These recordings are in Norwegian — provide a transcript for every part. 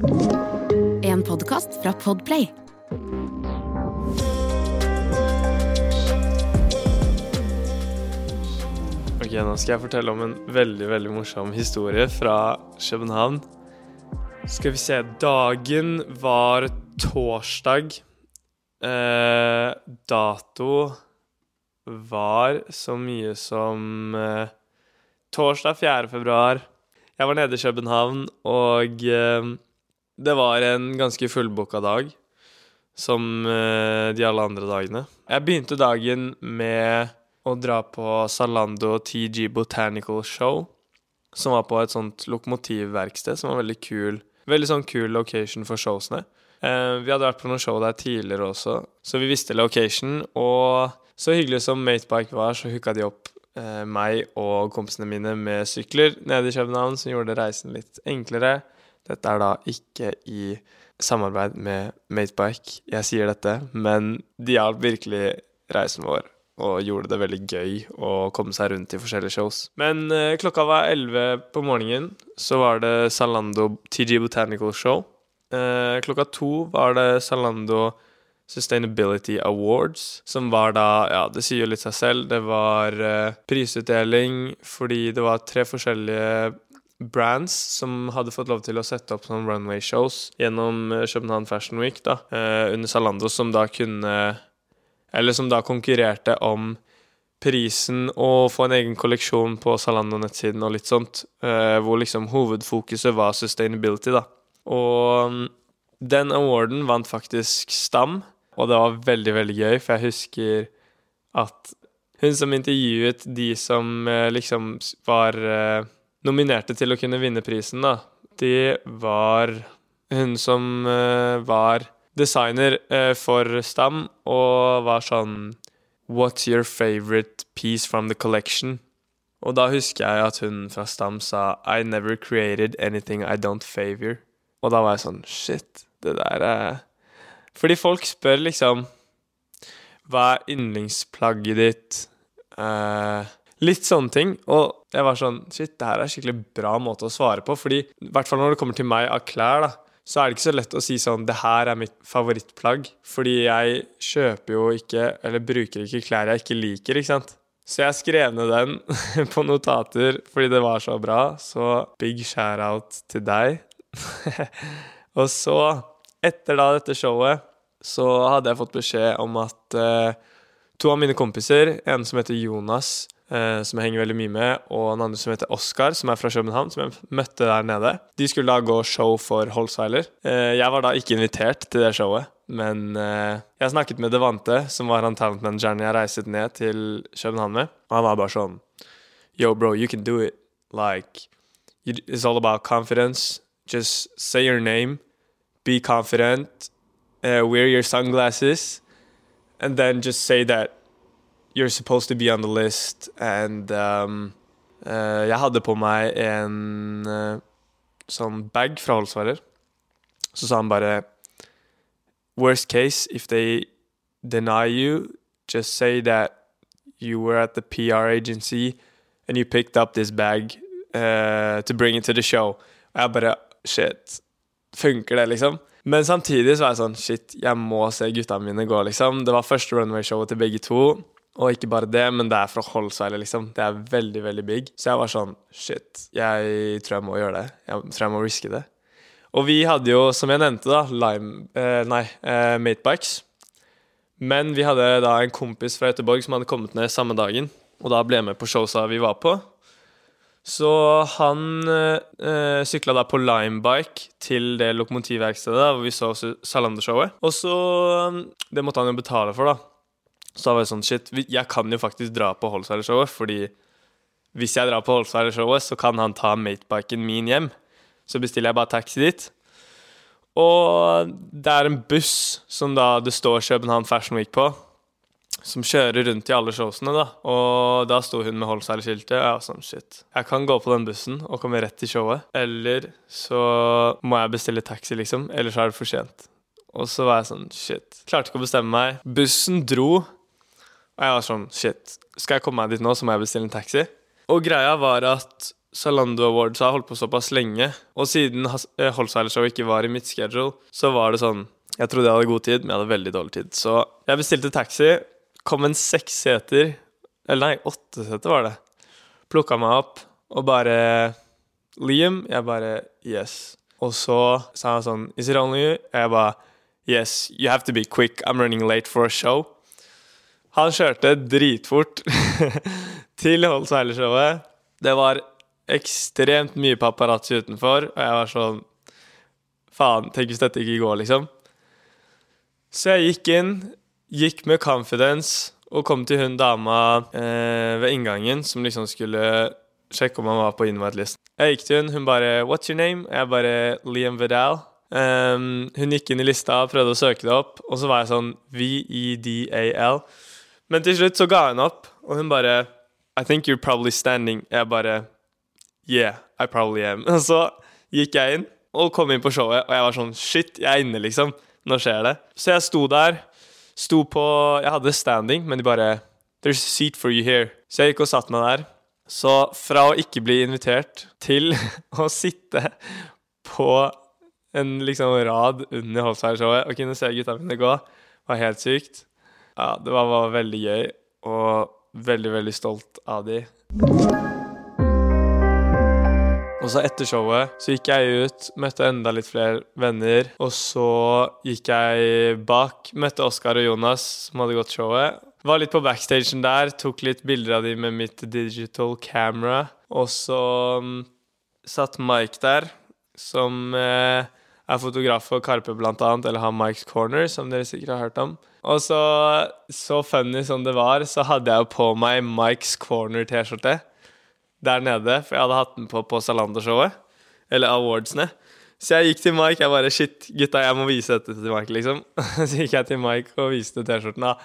En podkast fra Podplay. Ok, Nå skal jeg fortelle om en veldig veldig morsom historie fra København. Skal vi se Dagen var torsdag. Eh, dato var så mye som eh, torsdag 4. februar. Jeg var nede i København, og eh, det var en ganske fullbooka dag. Som eh, de alle andre dagene. Jeg begynte dagen med å dra på Zalando TG Botanical Show. Som var på et sånt lokomotivverksted, som var veldig kul. Veldig sånn kul location for showsene. Eh, vi hadde vært på noen show der tidligere også, så vi visste location. Og så hyggelig som Matebike var, så hooka de opp eh, meg og kompisene mine med sykler nede i København, som gjorde reisen litt enklere. Dette er da ikke i samarbeid med Matebike, jeg sier dette, men de hjalp virkelig reisen vår og gjorde det veldig gøy å komme seg rundt i forskjellige shows. Men eh, klokka var 11 på morgenen, så var det Zalando TG Botanical Show. Eh, klokka to var det Zalando Sustainability Awards, som var da Ja, det sier jo litt seg selv. Det var eh, prisutdeling fordi det var tre forskjellige brands som hadde fått lov til å sette opp sånne runway-shows gjennom eh, København Fashion Week da, eh, under Zalando, som da kunne Eller som da konkurrerte om prisen og få en egen kolleksjon på Zalando-nettsiden og litt sånt, eh, hvor liksom hovedfokuset var sustainability, da. Og mm, den awarden vant faktisk Stam, og det var veldig, veldig gøy, for jeg husker at hun som intervjuet de som liksom var nominerte til å kunne vinne prisen, da, de var hun som uh, var designer uh, for Stam, og var sånn What's your favorite piece from the collection? Og da husker jeg at hun fra Stam sa I never created anything I don't favor. Og da var jeg sånn Shit, det der er Fordi folk spør liksom Hva er yndlingsplagget ditt? Eh, litt sånne ting. Og jeg var sånn Shit, det her er en skikkelig bra måte å svare på. Fordi i hvert fall når det kommer til meg av klær, da, så er det ikke så lett å si sånn Det her er mitt favorittplagg. Fordi jeg kjøper jo ikke, eller bruker ikke klær jeg ikke liker, ikke sant. Så jeg skrev ned den på notater fordi det var så bra. Så big share-out til deg. og så, etter da dette showet, så hadde jeg fått beskjed om at uh, to av mine kompiser, en som heter Jonas, som jeg henger veldig mye med, og en andre som heter Oskar, som er fra København, som jeg møtte der nede, de skulle da gå show for Holsweiler. Eh, jeg var da ikke invitert til det showet. Men eh, jeg snakket med Devante, som var han talentmanageren jeg reiste ned til København med. Og han var bare sånn Yo, bro, you can do it. Like, it's all about confidence. Just say your name, be confident, uh, wear your sunglasses, and then just say that you're supposed to be on the list. And um, uh, jeg hadde på meg en uh, sånn bag fra Holsvarer. Så sa han bare Worst case, if they deny you, just say that you were at the PR agency and you picked up this bag uh, to bring it to the show. Og jeg bare Shit. Funker det, liksom? Men samtidig så var jeg sånn Shit, jeg må se gutta mine gå, liksom. Det var første runway-showet til begge to. Og ikke bare det, men det er fra Holsweiler, liksom. Det er veldig, veldig big. Så jeg var sånn Shit, jeg tror jeg må gjøre det. Jeg tror jeg må riske det. Og vi hadde jo, som jeg nevnte, da, lime eh, Nei, eh, matebikes. Men vi hadde da en kompis fra Göteborg som hadde kommet ned samme dagen, og da ble jeg med på showsa vi var på. Så han eh, sykla da på limebike til det lokomotivverkstedet hvor vi så Salander-showet. Og så Det måtte han jo betale for, da. Så da var det sånn Shit, jeg kan jo faktisk dra på Holsweiler-showet, fordi hvis jeg drar på Holsweiler-showet, så kan han ta matebiken min hjem. Så bestiller jeg bare taxi dit. Og det er en buss som da det står København Fashion Week på, som kjører rundt i alle showsene, da. Og da sto hun med Holsweiler-skiltet, og jeg var sånn shit. Jeg kan gå på den bussen og komme rett til showet, eller så må jeg bestille taxi, liksom. Eller så er det for sent. Og så var jeg sånn shit. Klarte ikke å bestemme meg. Bussen dro, og jeg var sånn shit. Skal jeg komme meg dit nå, så må jeg bestille en taxi. Og greia var at Zalando Awards har holdt på såpass lenge, og siden eh, Holzweiler-showet ikke var i mitt schedule, så var det sånn Jeg trodde jeg hadde god tid, men jeg hadde veldig dårlig tid. Så jeg bestilte taxi, kom en seks seter Eller nei, åtte seter var det. Plukka meg opp og bare Liam? Jeg bare Yes. Og så sa han sånn Is it only you? Jeg bare Yes, you have to be quick. I'm running late for a show. Han kjørte dritfort til Holzweiler-showet. Det var ekstremt mye paparazzi utenfor, og jeg var sånn Faen, tenk hvis dette ikke går, liksom. Så jeg gikk inn, gikk med confidence og kom til hun dama eh, ved inngangen som liksom skulle sjekke om han var på invite-listen. Jeg gikk til hun, hun bare 'What's your name?' Jeg bare 'Liam Vidal'. Um, hun gikk inn i lista prøvde å søke det opp, og så var jeg sånn V-E-D-A-L. Men til slutt så ga hun opp, og hun bare 'I think you're probably standing'. Jeg bare Yeah, I probably am. Og så gikk jeg inn og kom inn på showet, og jeg var sånn Shit, jeg er inne, liksom. Nå skjer det. Så jeg sto der. Sto på Jeg hadde standing, men de bare There's a seat for you here. Så jeg gikk og satte meg der. Så fra å ikke bli invitert til å sitte på en liksom rad under Holstein-showet og kunne se gutta mine gå, var helt sykt. Ja, det var, var veldig gøy, og veldig, veldig stolt av de. Og så etter showet så gikk jeg ut, møtte enda litt flere venner. Og så gikk jeg bak, møtte Oskar og Jonas, som hadde gått showet. Var litt på backstagen der, tok litt bilder av de med mitt digital camera. Og så um, satt Mike der, som eh, er fotograf for Karpe blant annet, eller har Mike's Corner, som dere sikkert har hørt om. Og så, så funny som det var, så hadde jeg jo på meg Mike's Corner-T-skjorte der nede, for jeg hadde hatt den på på Zalando-showet. Eller awardsene. Så jeg gikk til Mike. Jeg bare Shit, gutta, jeg må vise dette til Mike, liksom. Så gikk jeg til Mike og viste T-skjorten, da.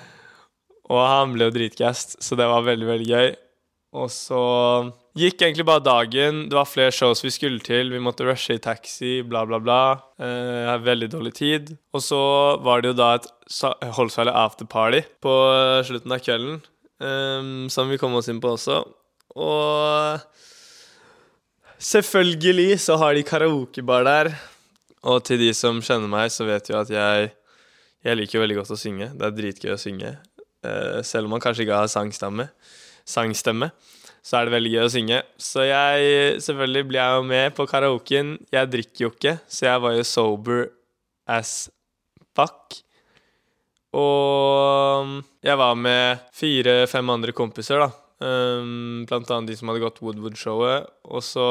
Og han ble jo dritgast, så det var veldig, veldig gøy. Og så gikk egentlig bare dagen. Det var flere shows vi skulle til. Vi måtte rushe i taxi, bla, bla, bla. Eh, veldig dårlig tid. Og så var det jo da et Holsweiler afterparty på slutten av kvelden, um, som vi kom oss inn på også. Og selvfølgelig så har de karaokebar der. Og til de som kjenner meg, så vet jo at jeg Jeg liker veldig godt å synge. Det er dritgøy å synge. Uh, selv om man kanskje ikke har sangstemme, sangstemme, så er det veldig gøy å synge. Så jeg Selvfølgelig blir jeg jo med på karaoken. Jeg drikker jo ikke, så jeg var jo sober as fuck. Og jeg var med fire-fem andre kompiser, da. Um, blant annet de som hadde gått Woodwood-showet. Og så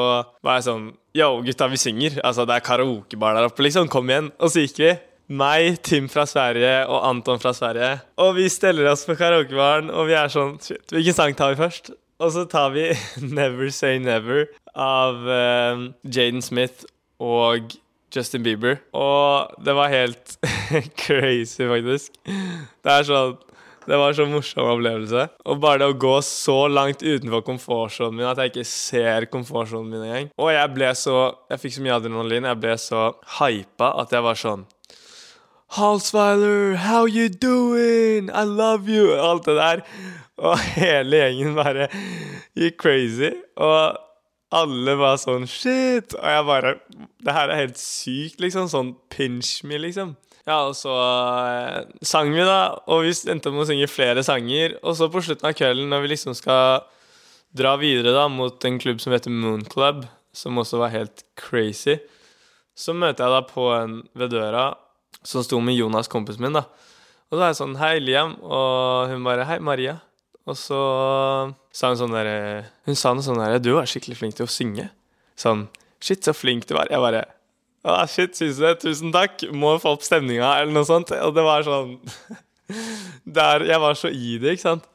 var jeg sånn Yo, gutta, vi synger. Altså, det er karaokebar der oppe, liksom. Kom igjen. Og så gikk vi. Meg, Tim fra Sverige og Anton fra Sverige. Og vi steller oss på karaokebaren, og vi er sånn Shit, hvilken sang tar vi først? Og så tar vi Never Say Never av uh, Jaden Smith og Justin Bieber. Og det var helt crazy, faktisk. Det er sånn det var så morsom opplevelse. Og bare det å gå så langt utenfor komfortsonen min at jeg ikke ser komfortsonen min engang. Og jeg ble så Jeg fikk så mye adrenalin. Jeg ble så hypa at jeg var sånn Halsweiler, how you doing? I love you! Alt det der. Og hele gjengen bare gikk crazy. Og alle var sånn shit. Og jeg bare Det her er helt sykt, liksom. Sånn pinch me, liksom. Ja, og så eh, sang vi, da. Og vi endte med å synge flere sanger. Og så på slutten av kvelden, når vi liksom skal dra videre da mot en klubb som heter Moon Club, som også var helt crazy, så møter jeg da på en ved døra som sto med Jonas, kompisen min, da. Og da er jeg sånn Hei, Liam. Og hun bare Hei, Maria. Og så sa hun sånn derre Hun sa noe sånn derre Du er skikkelig flink til å synge. Sånn Shit, så flink du var. Jeg bare ah, shit, syns du det? Tusen takk. Må få opp stemninga, eller noe sånt. Og det var sånn Der Jeg var så i det, ikke sant.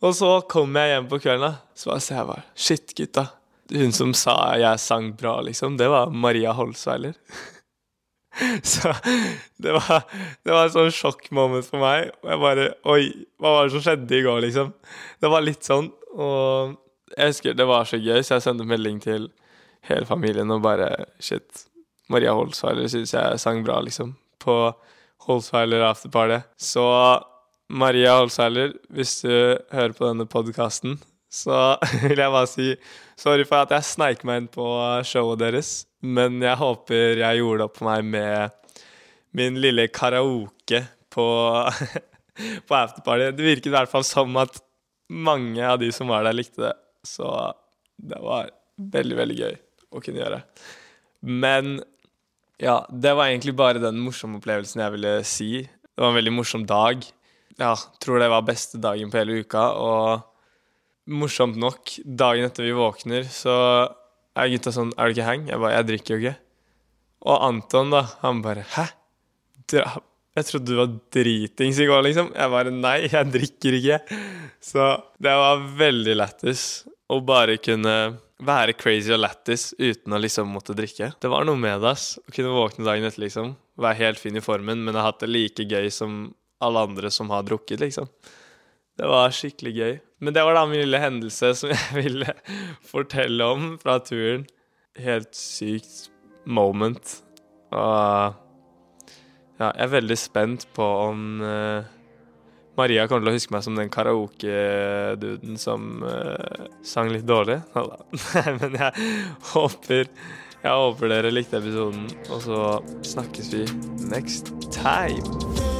Og så kom jeg hjem på kvelden, da. Så bare ser jeg bare Shit, gutta. Hun som sa jeg sang bra, liksom, det var Maria Holsweiler. så det var, det var et sånn sjokkmoment for meg. Og jeg bare Oi, hva var det som skjedde i går, liksom? Det var litt sånn. Og jeg husker det var så gøy, så jeg sendte melding til hele familien og bare Shit, Maria Holsweiler syns jeg sang bra, liksom, på Holsweiler Afterparty. Så Maria Holsweiler, hvis du hører på denne podkasten, så vil jeg bare si sorry for at jeg sneik meg inn på showet deres, men jeg håper jeg gjorde opp meg med min lille karaoke på, på afterparty. Det virket i hvert fall som at mange av de som var der, likte det. Så det var veldig, veldig gøy å kunne gjøre. Men ja, det var egentlig bare den morsomme opplevelsen jeg ville si. Det var en veldig morsom dag. Ja, tror det var beste dagen på hele uka. Og morsomt nok, dagen etter vi våkner, så er gutta sånn Er du ikke hang? Jeg bare Jeg drikker jo ikke. Og Anton, da, han bare Hæ? Jeg trodde du var dritings i går, liksom. Jeg bare Nei, jeg drikker ikke. Så det var veldig lættis å bare kunne være crazy og lættis uten å liksom måtte drikke. Det var noe med det, ass. Å kunne våkne dagen etter, liksom. Være helt fin i formen, men ha hatt det like gøy som alle andre som har drukket, liksom. Det var skikkelig gøy. Men det var da min lille hendelse som jeg ville fortelle om fra turen. Helt sykt moment. Og ja, jeg er veldig spent på om uh, Maria kommer til å huske meg som den karaoke-duden som uh, sang litt dårlig. Nei, men jeg håper Jeg håper dere likte episoden, og så snakkes vi next time.